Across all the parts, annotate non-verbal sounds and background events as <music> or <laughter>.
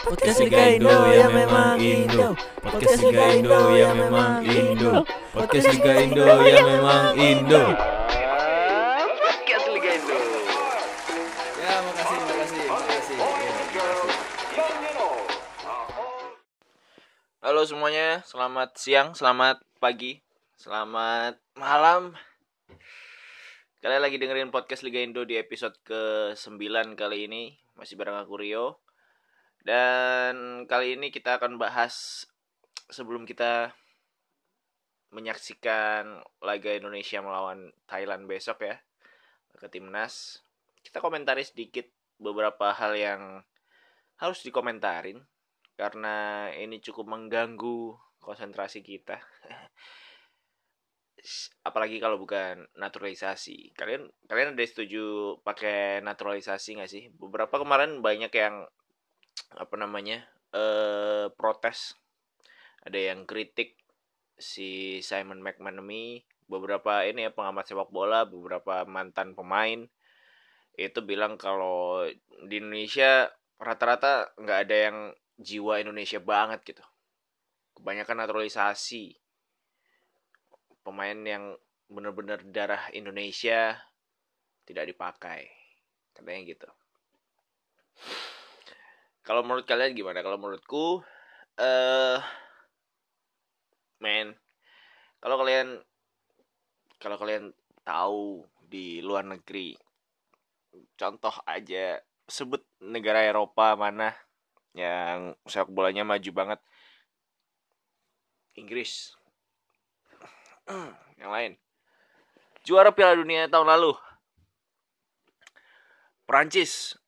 Podcast Liga Indo ya memang Indo. Podcast Liga Indo ya memang Indo. Podcast Liga Indo ya memang Indo. Podcast Liga Indo. Ya makasih makasih makasih. Halo semuanya, selamat siang, selamat pagi, selamat malam. Kalian lagi dengerin podcast Liga Indo di episode ke-9 kali ini. Masih bareng aku Rio. Dan kali ini kita akan bahas sebelum kita menyaksikan laga Indonesia melawan Thailand besok ya ke timnas. Kita komentari sedikit beberapa hal yang harus dikomentarin karena ini cukup mengganggu konsentrasi kita. <laughs> Apalagi kalau bukan naturalisasi. Kalian kalian ada setuju pakai naturalisasi nggak sih? Beberapa kemarin banyak yang apa namanya eh protes. Ada yang kritik si Simon McManamy, beberapa ini ya pengamat sepak bola, beberapa mantan pemain itu bilang kalau di Indonesia rata-rata nggak ada yang jiwa Indonesia banget gitu. Kebanyakan naturalisasi. Pemain yang bener-bener darah Indonesia tidak dipakai. Katanya gitu. Kalau menurut kalian gimana? Kalau menurutku eh men kalau kalian kalau kalian tahu di luar negeri contoh aja sebut negara Eropa mana yang sepak bolanya maju banget. Inggris. <clears throat> Yang lain. Juara Piala Dunia tahun lalu. Prancis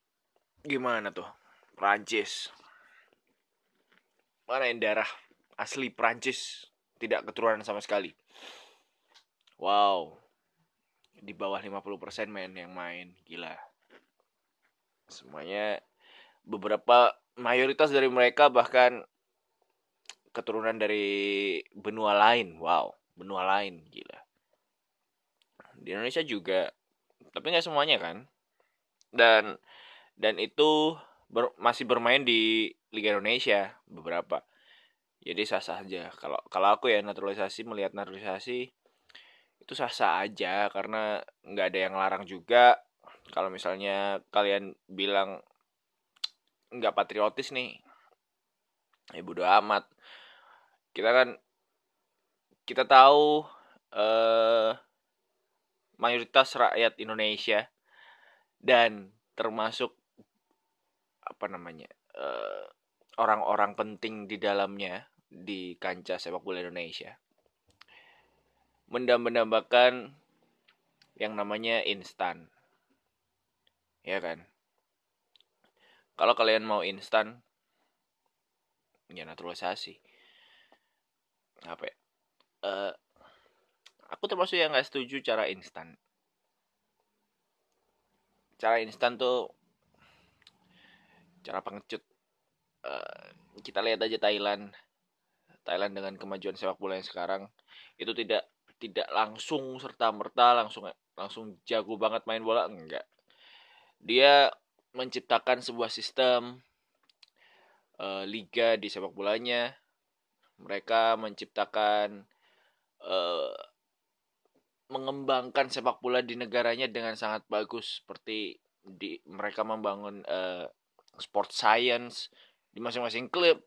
gimana tuh Prancis mana yang darah asli Prancis tidak keturunan sama sekali. Wow. Di bawah 50% men yang main. Gila. Semuanya beberapa mayoritas dari mereka bahkan keturunan dari benua lain. Wow, benua lain, gila. Di Indonesia juga, tapi nggak semuanya kan. Dan dan itu ber- masih bermain di Liga Indonesia beberapa. Jadi sah-sah aja. Kalau kalau aku ya naturalisasi melihat naturalisasi itu sah-sah aja karena nggak ada yang larang juga. Kalau misalnya kalian bilang nggak patriotis nih ya bodo amat kita kan kita tahu eh mayoritas rakyat Indonesia dan termasuk apa namanya eh, orang-orang penting di dalamnya di kancah sepak bola Indonesia mendambakan yang namanya instan. Ya kan? Kalau kalian mau instan ya naturalisasi. Apa ya? Eh, aku termasuk yang nggak setuju cara instan. Cara instan tuh cara pengecut. Eh, kita lihat aja Thailand. Thailand dengan kemajuan sepak bola yang sekarang itu tidak tidak langsung serta merta langsung langsung jago banget main bola enggak. Dia menciptakan sebuah sistem eh, liga di sepak bolanya. Mereka menciptakan eh, mengembangkan sepak bola di negaranya dengan sangat bagus seperti di mereka membangun eh, sport science di masing-masing klub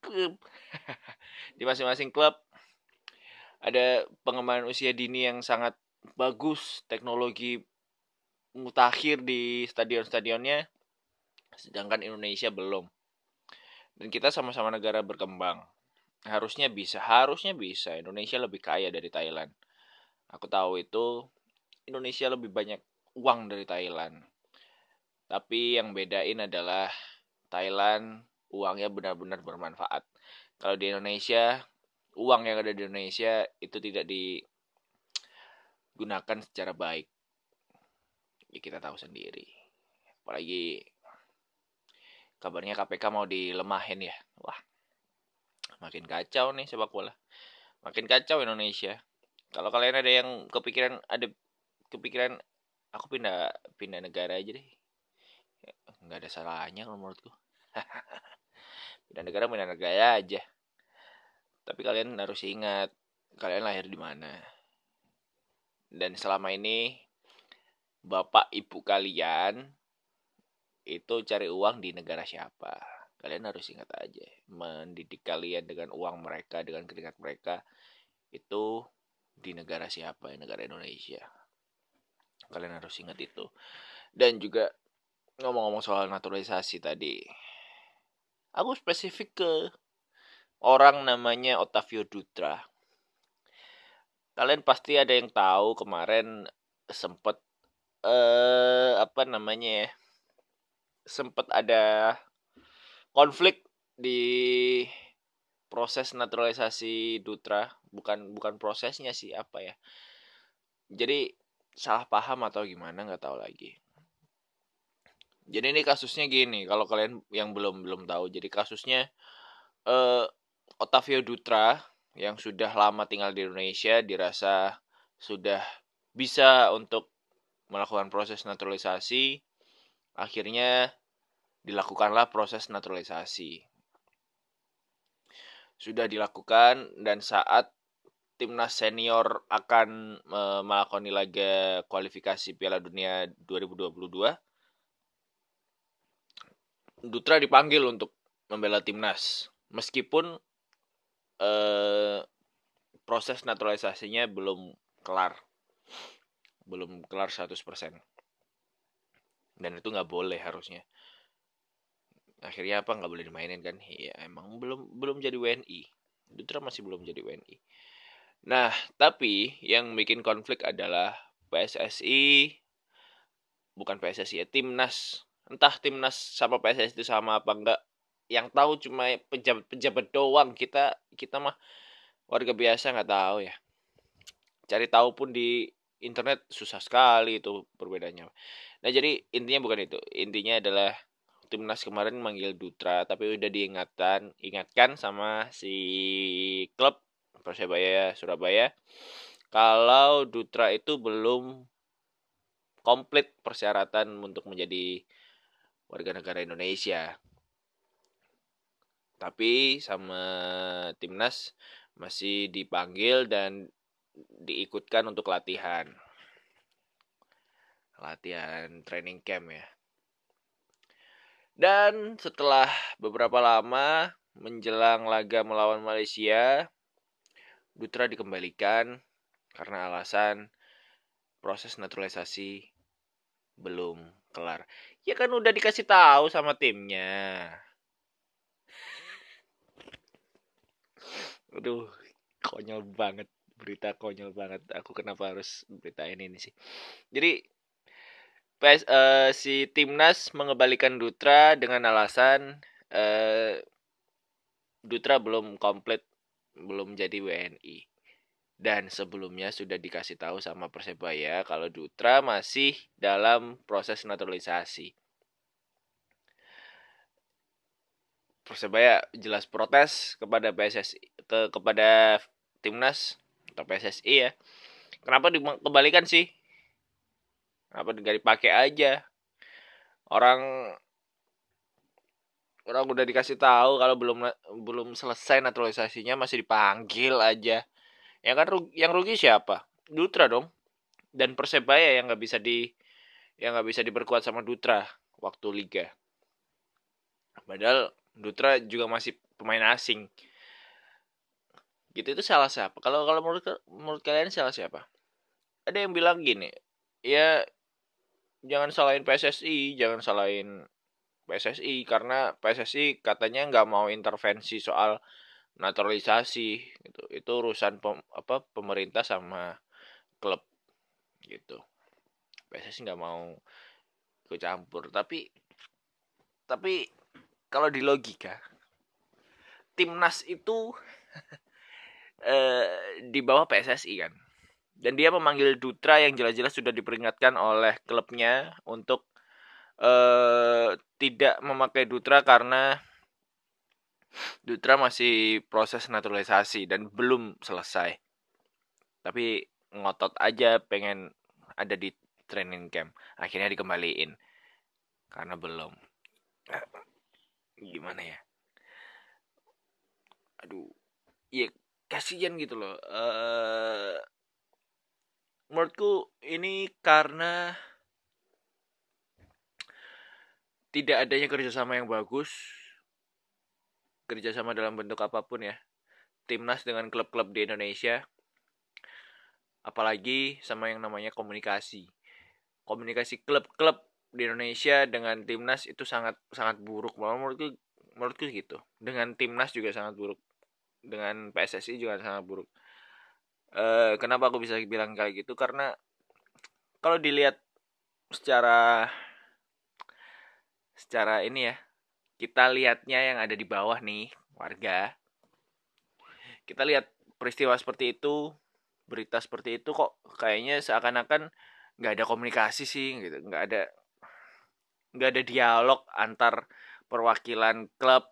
klub. <laughs> Di masing-masing klub ada pengembangan usia dini yang sangat bagus teknologi mutakhir di stadion-stadionnya sedangkan Indonesia belum. Dan kita sama-sama negara berkembang. Harusnya bisa harusnya bisa. Indonesia lebih kaya dari Thailand. Aku tahu itu Indonesia lebih banyak uang dari Thailand tapi yang bedain adalah Thailand uangnya benar-benar bermanfaat. Kalau di Indonesia uang yang ada di Indonesia itu tidak digunakan secara baik. Ya kita tahu sendiri. Apalagi kabarnya KPK mau dilemahin ya. Wah makin kacau nih sepak bola. Makin kacau Indonesia. Kalau kalian ada yang kepikiran ada kepikiran aku pindah pindah negara aja deh nggak ada salahnya kalau menurutku <laughs> pindah negara pindah negara aja. Tapi kalian harus ingat kalian lahir di mana. Dan selama ini bapak ibu kalian itu cari uang di negara siapa. Kalian harus ingat aja mendidik kalian dengan uang mereka dengan keringat mereka itu di negara siapa negara Indonesia. Kalian harus ingat itu. Dan juga ngomong-ngomong soal naturalisasi tadi aku spesifik ke orang namanya Otavio Dutra. Kalian pasti ada yang tahu kemarin sempet eh apa namanya ya sempet ada konflik di proses naturalisasi Dutra. Bukan bukan prosesnya sih apa ya. Jadi salah paham atau gimana nggak tahu lagi jadi ini kasusnya gini, kalau kalian yang belum belum tahu, jadi kasusnya eh, Otavio Dutra yang sudah lama tinggal di Indonesia dirasa sudah bisa untuk melakukan proses naturalisasi, akhirnya dilakukanlah proses naturalisasi. Sudah dilakukan dan saat timnas senior akan e, melakoni laga kualifikasi Piala Dunia 2022 Dutra dipanggil untuk membela timnas. Meskipun eh, proses naturalisasinya belum kelar. Belum kelar 100% dan itu nggak boleh harusnya. Akhirnya apa? Nggak boleh dimainin kan? Iya emang belum belum jadi WNI Dutra masih belum jadi WNI nah tapi yang bikin konflik adalah PSSI bukan PSSI ya timnas entah timnas sama PSS itu sama apa enggak. Yang tahu cuma pejabat-pejabat doang. Kita kita mah warga biasa nggak tahu ya. Cari tahu pun di internet susah sekali itu perbedaannya. Nah jadi intinya bukan itu. Intinya adalah timnas kemarin manggil Dutra tapi udah diingatkan ingatkan sama si klub Persebaya Surabaya kalau Dutra itu belum komplit persyaratan untuk menjadi warga negara Indonesia. Tapi sama timnas masih dipanggil dan diikutkan untuk latihan. Latihan training camp ya. Dan setelah beberapa lama menjelang laga melawan Malaysia, Dutra dikembalikan karena alasan proses naturalisasi belum kelar. Ya kan udah dikasih tahu sama timnya. Aduh, konyol banget berita konyol banget. Aku kenapa harus beritain ini sih? Jadi PS, uh, si timnas mengembalikan Dutra dengan alasan uh, Dutra belum komplit belum jadi WNI dan sebelumnya sudah dikasih tahu sama Persebaya kalau Dutra masih dalam proses naturalisasi. Persebaya jelas protes kepada PSSI ke kepada timnas atau PSSI ya. Kenapa dikembalikan sih? Kenapa nggak dipakai aja? Orang orang udah dikasih tahu kalau belum belum selesai naturalisasinya masih dipanggil aja Ya kan rugi, yang rugi siapa? Dutra dong. Dan Persebaya yang nggak bisa di yang nggak bisa diperkuat sama Dutra waktu liga. Padahal Dutra juga masih pemain asing. Gitu itu salah siapa? Kalau kalau menurut menurut kalian salah siapa? Ada yang bilang gini, ya jangan salahin PSSI, jangan salahin PSSI karena PSSI katanya nggak mau intervensi soal naturalisasi gitu. Itu urusan pem, apa pemerintah sama klub gitu. PSSI nggak mau ikut campur. Tapi tapi kalau di logika timnas itu <laughs> eh, di bawah PSSI kan. Dan dia memanggil Dutra yang jelas-jelas sudah diperingatkan oleh klubnya untuk eh, tidak memakai Dutra karena Dutra masih proses naturalisasi dan belum selesai. Tapi ngotot aja pengen ada di training camp. Akhirnya dikembaliin. Karena belum. gimana ya aduh ya kasihan gitu loh eh menurutku ini karena tidak adanya kerjasama yang bagus kerjasama dalam bentuk apa pun ya. Timnas dengan klub-klub di Indonesia. Apalagi sama yang namanya komunikasi. Komunikasi klub-klub di Indonesia dengan timnas itu sangat sangat buruk. Menurutku menurutku gitu. Dengan timnas juga sangat buruk. Dengan PSSI juga sangat buruk. Eh kenapa aku bisa bilang kayak gitu? Karena kalau dilihat secara secara ini ya kita lihatnya yang ada di bawah nih warga. Kita lihat peristiwa seperti itu berita seperti itu kok kayaknya seakan-akan nggak ada komunikasi sih gitu. Nggak ada nggak ada dialog antar perwakilan klub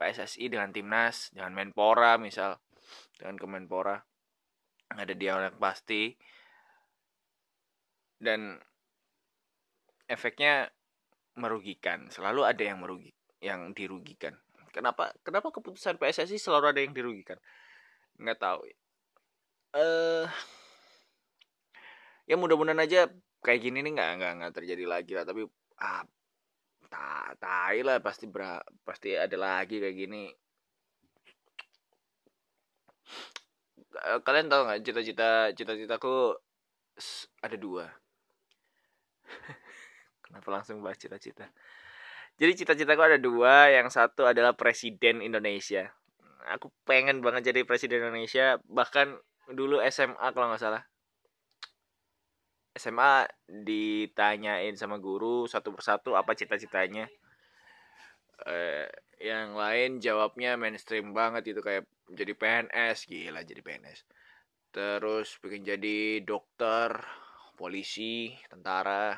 PSSI dengan timnas dengan Menpora misal dengan Kemenpora. Nggak ada dialog pasti. Dan efeknya merugikan selalu ada yang merugi yang dirugikan. Kenapa kenapa keputusan PSSI selalu ada yang dirugikan? Nggak tahu. Eh ya mudah-mudahan aja kayak gini nih nggak nggak nggak terjadi lagi lah. Tapi ah tak tai lah pasti bra, pasti ada lagi kayak gini. Eh, kalian tahu nggak cita-cita cita-citaku ada dua. <laughs> Kenapa langsung bahas cita-cita jadi cita-citaku ada dua yang satu adalah presiden Indonesia. Aku pengen banget jadi presiden Indonesia bahkan dulu SMA kalau nggak salah. SMA ditanyain sama guru satu persatu apa cita-citanya. Eh yang lain jawabnya mainstream banget itu kayak jadi PNS gila jadi PNS terus pengen jadi dokter polisi tentara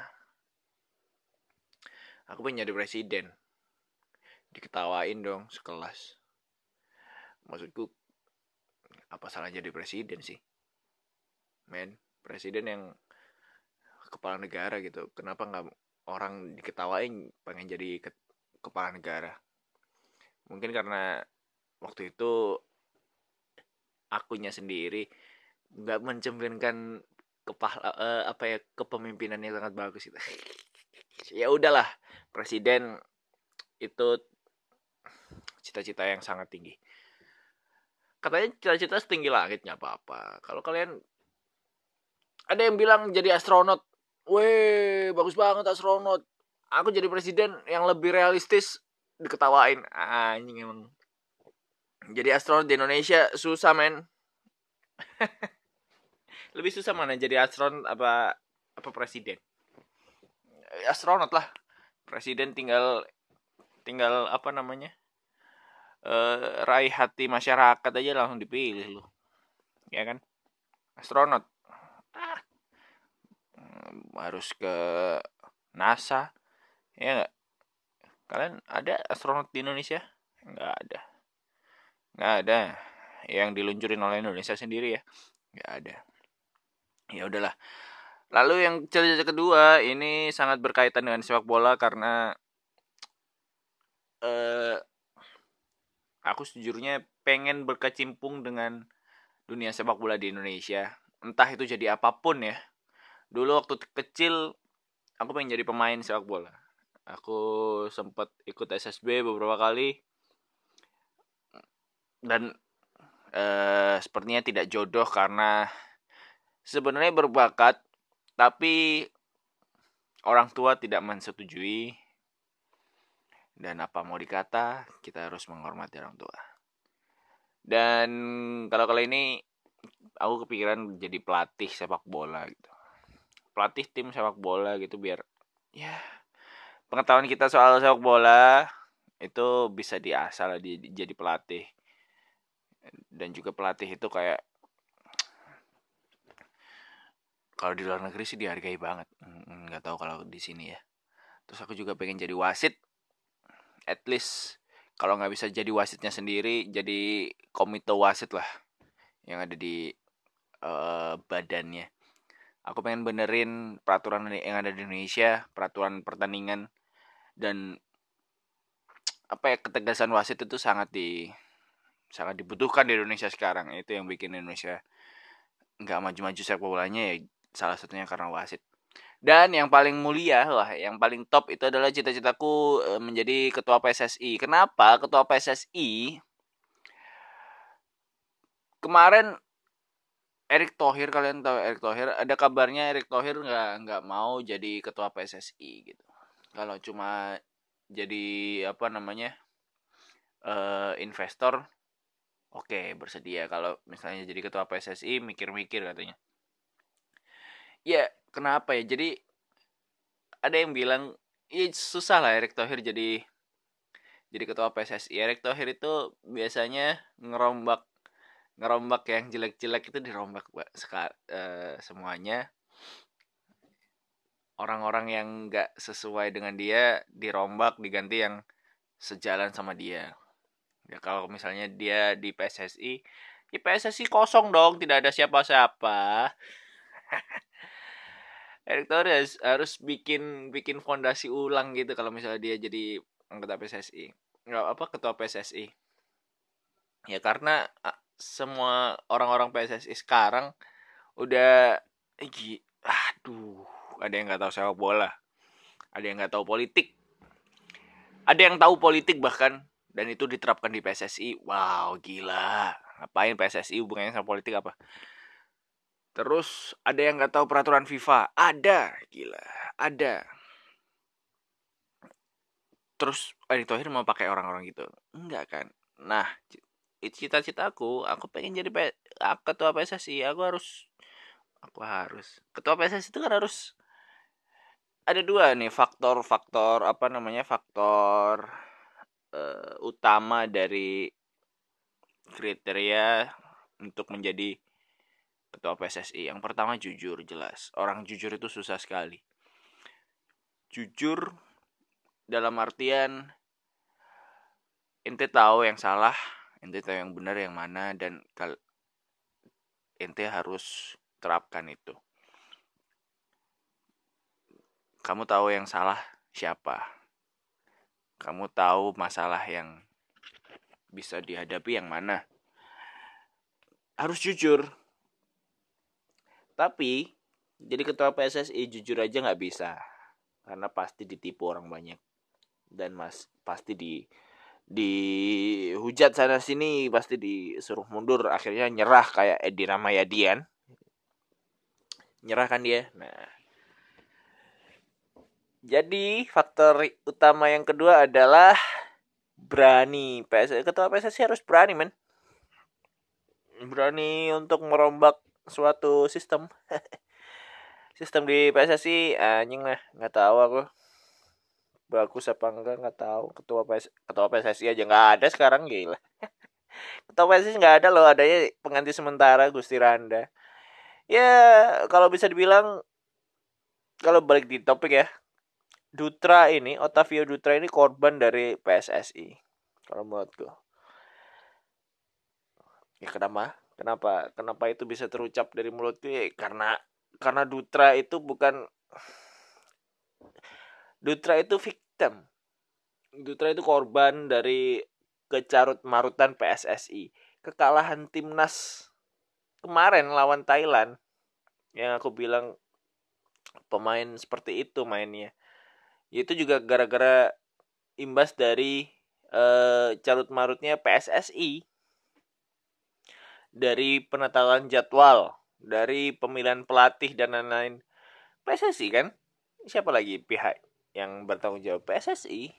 aku pengen jadi presiden. Diketawain dong sekelas. Maksudku apa salah jadi presiden sih? Men presiden yang kepala negara gitu. Kenapa nggak orang diketawain pengen jadi ke- kepala negara? Mungkin karena waktu itu akunya sendiri nggak mencerminkan kepala eh, apa ya kepemimpinan yang sangat bagus itu <laughs> ya udahlah presiden itu cita-cita yang sangat tinggi katanya cita-cita setinggi langit nggak apa-apa kalau kalian ada yang bilang jadi astronot Weh, bagus banget astronot. Aku jadi presiden yang lebih realistis diketawain. Anjing emang. Jadi astronot di Indonesia susah, men. <laughs> lebih susah mana jadi astronot apa apa presiden? Astronot lah. Presiden tinggal tinggal apa namanya? Eh raih hati masyarakat aja langsung dipilih lu. Ya kan? Astronot. Ah, harus ke NASA ya nggak kalian ada astronot di Indonesia nggak ada nggak ada yang diluncurin oleh Indonesia sendiri ya nggak ada ya udahlah lalu yang cerita kedua ini sangat berkaitan dengan sepak bola karena eh aku sejujurnya pengen berkecimpung dengan dunia sepak bola di Indonesia. Entah itu jadi apa pun ya. Dulu waktu kecil aku pengen jadi pemain sepak bola. Aku sempat ikut SSB beberapa kali. Dan eh, sepertinya tidak jodoh karena sebenarnya berbakat tapi orang tua tidak mensetujui dan apa mau dikata kita harus menghormati orang tua. Dan kalau kali ini aku kepikiran jadi pelatih sepak bola gitu. Pelatih tim sepak bola gitu biar ya pengetahuan kita soal sepak bola itu bisa diasah lah di, di- jadi pelatih. Dan juga pelatih itu kayak kalau di luar negeri sih dihargai banget. Nggak tahu kalau di sini ya. Terus aku juga pengen jadi wasit. At least kalau nggak bisa jadi wasitnya sendiri jadi komite wasit lah yang ada di eh, badannya. Aku pengen benerin peraturan yang ada di Indonesia peraturan pertandingan dan apa ya ketegasan wasit itu sangat di sangat dibutuhkan di Indonesia sekarang. Itu yang bikin Indonesia nggak maju-maju sepak bolanya ya salah satunya karena wasit. Dan yang paling mulia wah yang paling top itu adalah cita-citaku eh, menjadi ketua PSSI kenapa ketua PSSI kemarin Erick Thohir kalian tahu Erick Thohir? Ada kabarnya Erick Thohir nggak nggak mau jadi ketua PSSI gitu. Kalau cuma jadi apa namanya uh, investor oke okay, bersedia. Kalau misalnya jadi ketua PSSI mikir-mikir katanya ya kenapa ya? Jadi ada yang bilang ya susah lah Erick Thohir jadi jadi ketua PSSI Erick Thohir itu biasanya ngerombak ngerombak yang jelek-jelek itu dirombak sekal uh, semuanya. Orang-orang yang nggak sesuai dengan dia dirombak diganti yang sejalan sama dia. Ya kalau misalnya dia di PSSI ya PSSI kosong dong tidak ada siapa-siapa <laughs> Erick Thohir harus, harus bikin bikin fondasi ulang gitu kalau misalnya dia jadi anggota PSSI nggak apa ketua PSSI ya karena semua orang-orang PSSI sekarang udah aduh ada yang nggak tahu sepak bola ada yang nggak tahu politik ada yang tahu politik bahkan dan itu diterapkan di PSSI wow gila. Ngapain PSSI hubungannya sama politik apa terus ada yang nggak tahu peraturan FIFA? Ada gila. Ada. Terus Erick Thohir mau pakai orang-orang gitu? Enggak kan? Nah cita-citaku. Aku pengen jadi ketua PSSI aku harus aku harus. Ketua PSSI itu kan harus ada dua nih faktor-faktor apa namanya faktor uh, utama dari kriteria untuk menjadi ketua PSSI yang pertama jujur jelas. Orang jujur itu susah sekali. Jujur dalam artian ente tahu yang salah ente tahu yang benar yang mana dan kal ente harus terapkan itu. Kamu tahu yang salah siapa? Kamu tahu masalah yang bisa dihadapi yang mana? Harus jujur tapi jadi ketua PSSI jujur aja nggak bisa. Karena pasti ditipu orang banyak. Dan mas pasti di dihujat sana sini pasti disuruh mundur. Akhirnya nyerah kayak Edi Ramayadian. Nyerah kan dia? Nah. Jadi faktor utama yang kedua adalah berani. PS ketua PSSI harus berani men. Berani untuk merombak suatu sistem. <laughs> Sistem di PSSI anjing lah nggak tahu aku. Bagus apa enggak nggak tahu. Ketua PS ketua PSSI aja nggak ada sekarang gila. <laughs> Ketua PSSI nggak ada loh adanya pengganti sementara Gusti Randa. Ya kalau bisa dibilang kalau balik di topik ya Dutra ini Otavio Dutra ini korban dari PSSI kalau menurutku. Ya kenapa kenapa kenapa itu bisa terucap dari mulutku ya karena karena Dutra itu bukan Dutra itu victim. Dutra itu korban dari kecarut marutan PSSI. Kekalahan timnas kemarin lawan Thailand yang aku bilang pemain seperti itu mainnya. Itu juga gara-gara imbas dari uh, carut marutnya PSSI dari penetapan jadwal, dari pemilihan pelatih dan lain-lain. PSSI kan? Siapa lagi pihak yang bertanggung jawab PSSI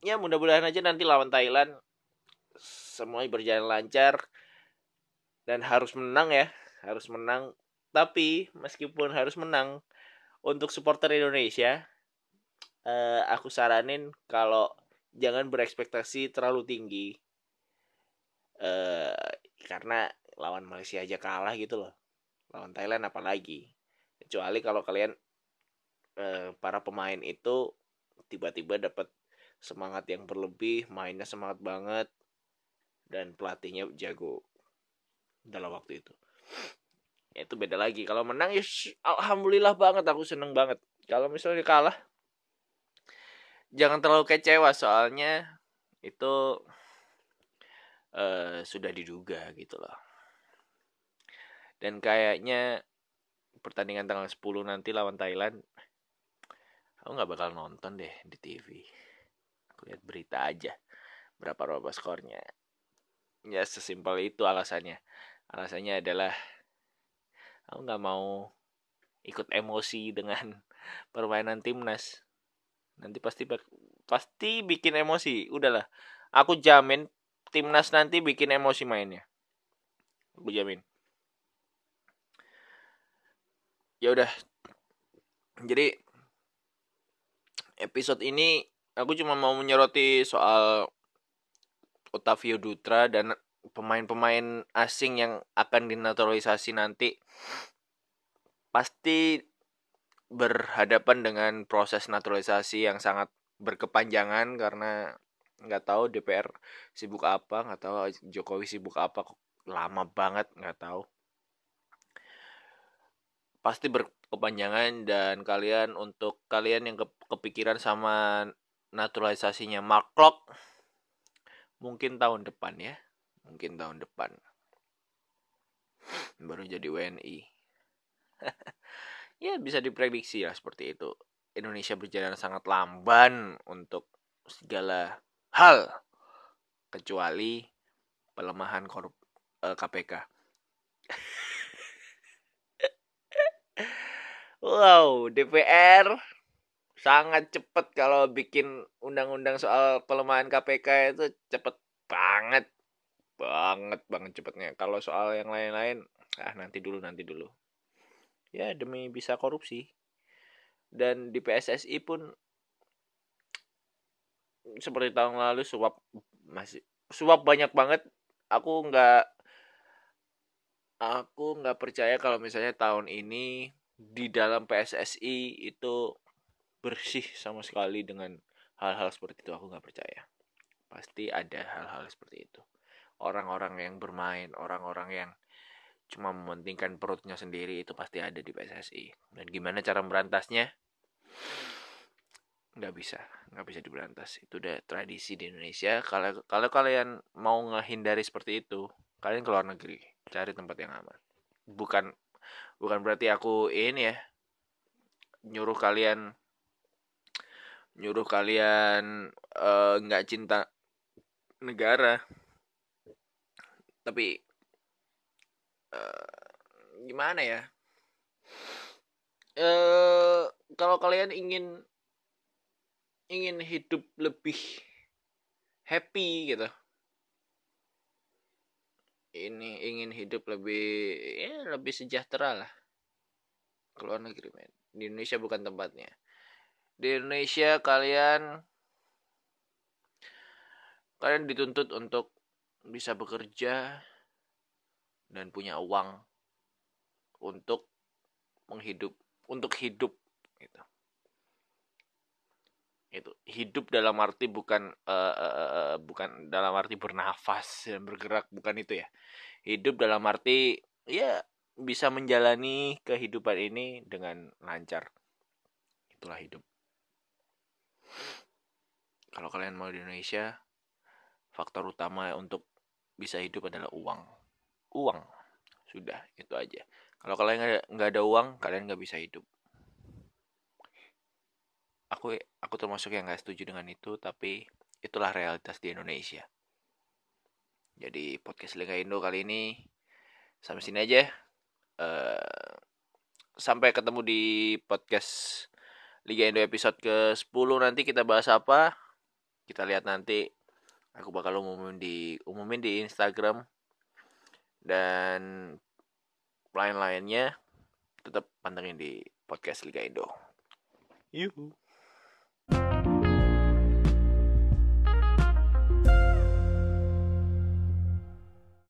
ya mudah-mudahan aja nanti lawan Thailand semuanya berjalan lancar dan harus menang ya harus menang tapi meskipun harus menang untuk supporter Indonesia eh, aku saranin kalau jangan berekspektasi terlalu tinggi eh, karena lawan Malaysia aja kalah gitu loh lawan Thailand apalagi kecuali kalau kalian Eh, para pemain itu tiba-tiba dapat semangat yang berlebih, mainnya semangat banget dan pelatihnya jago dalam waktu itu. Ya, itu beda lagi. Kalau menang ya alhamdulillah banget aku seneng banget. Kalau misalnya kalah jangan terlalu kecewa soalnya itu uh, sudah diduga gitu loh. Dan kayaknya pertandingan tanggal 10 nanti lawan Thailand aku nggak bakal nonton deh di TV. Aku lihat berita aja berapa berapa skornya. Ya sesimpel itu alasannya. Alasannya adalah aku nggak mau ikut emosi dengan <laughs> permainan timnas. Nanti pasti pasti bikin emosi. Udahlah. Aku jamin timnas nanti bikin emosi mainnya. Aku jamin. Ya udah. Jadi episode ini aku cuma mau menyoroti soal Otavio Dutra dan pemain-pemain asing yang akan dinaturalisasi nanti pasti berhadapan dengan proses naturalisasi yang sangat berkepanjangan karena nggak tahu DPR sibuk apa nggak tahu Jokowi sibuk apa lama banget nggak tahu. Pasti berkepanjangan dan kalian untuk kalian yang ke kepikiran sama naturalisasinya Mark Klok mungkin tahun depan ya mungkin tahun depan. Baru jadi WNI <laughs> ya bisa diprediksi lah seperti itu. Indonesia berjalan sangat lamban untuk segala hal kecuali pelemahan korup uh, eh, KPK. <laughs> wow, DPR sangat cepat kalau bikin undang-undang soal pelemahan KPK itu cepet banget banget banget cepetnya. Kalau soal yang lain-lain ah nanti dulu nanti dulu. Ya demi bisa korupsi. Dan di PSSI pun seperti tahun lalu suap masih suap banyak banget. Aku nggak aku nggak percaya kalau misalnya tahun ini di dalam PSSI itu bersih sama sekali dengan hal-hal seperti itu. Aku nggak percaya. Pasti ada hal-hal seperti itu. Orang-orang yang bermain orang-orang yang cuma mementingkan perutnya sendiri itu pasti ada di PSSI dan gimana cara merantasnya nggak bisa nggak bisa diberantas. Itu udah tradisi di Indonesia. Kalau kalau kalian mau menghindari seperti itu kalian keluar negeri cari tempat yang aman. Bukan bukan berarti aku ini ya nyuruh kalian nyuruh kalian eh, nggak uh, cinta negara. Tapi uh, gimana ya? Uh, kalau kalian ingin ingin hidup lebih happy gitu. Ini ingin hidup lebih ya lebih sejahtera lah. Keluar negeri men. Di Indonesia bukan tempatnya. Di Indonesia kalian kalian dituntut untuk bisa bekerja dan punya uang untuk menghidup untuk hidup gitu itu hidup dalam arti bukan uh, uh, bukan dalam arti bernafas dan bergerak bukan itu ya. Hidup dalam arti ya bisa menjalani kehidupan ini dengan lancar. Itulah hidup. Kalau kalian mau di Indonesia faktor utama untuk bisa hidup adalah uang. Uang. Sudah itu aja. Kalau kalian nggak ada uang kalian nggak bisa hidup aku aku termasuk yang nggak setuju dengan itu tapi itulah realitas di Indonesia. Jadi podcast Liga Indo kali ini sampai sini aja. Uh, sampai ketemu di podcast Liga Indo episode ke 10 nanti kita bahas apa? Kita lihat nanti. Aku bakal umumin di umumin di Instagram. Dan lain-lainnya tetap pantengin di podcast Liga Indo. Yuhu.